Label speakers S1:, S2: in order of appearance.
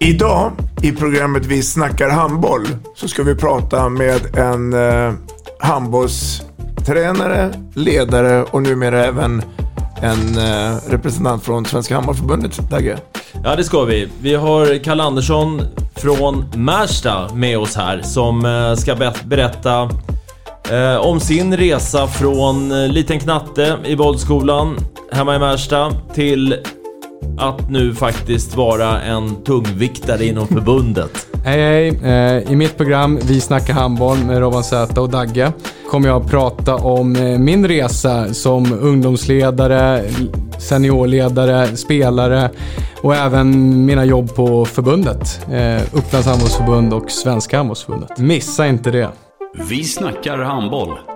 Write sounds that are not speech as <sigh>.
S1: Idag i programmet Vi snackar handboll så ska vi prata med en eh, handbollstränare, ledare och numera även en eh, representant från Svenska Handbollförbundet, Dagge.
S2: Ja, det ska vi. Vi har Kalle Andersson från Märsta med oss här som eh, ska be- berätta eh, om sin resa från eh, liten knatte i bollskolan hemma i Märsta till att nu faktiskt vara en tungviktare inom förbundet. <laughs>
S3: Hej hej! Eh, I mitt program Vi snackar handboll med Robban Z och Dagge kommer jag att prata om eh, min resa som ungdomsledare, seniorledare, spelare och även mina jobb på förbundet. Eh, Upplands handbollsförbund och Svenska handbollsförbundet. Missa inte det!
S4: Vi snackar handboll.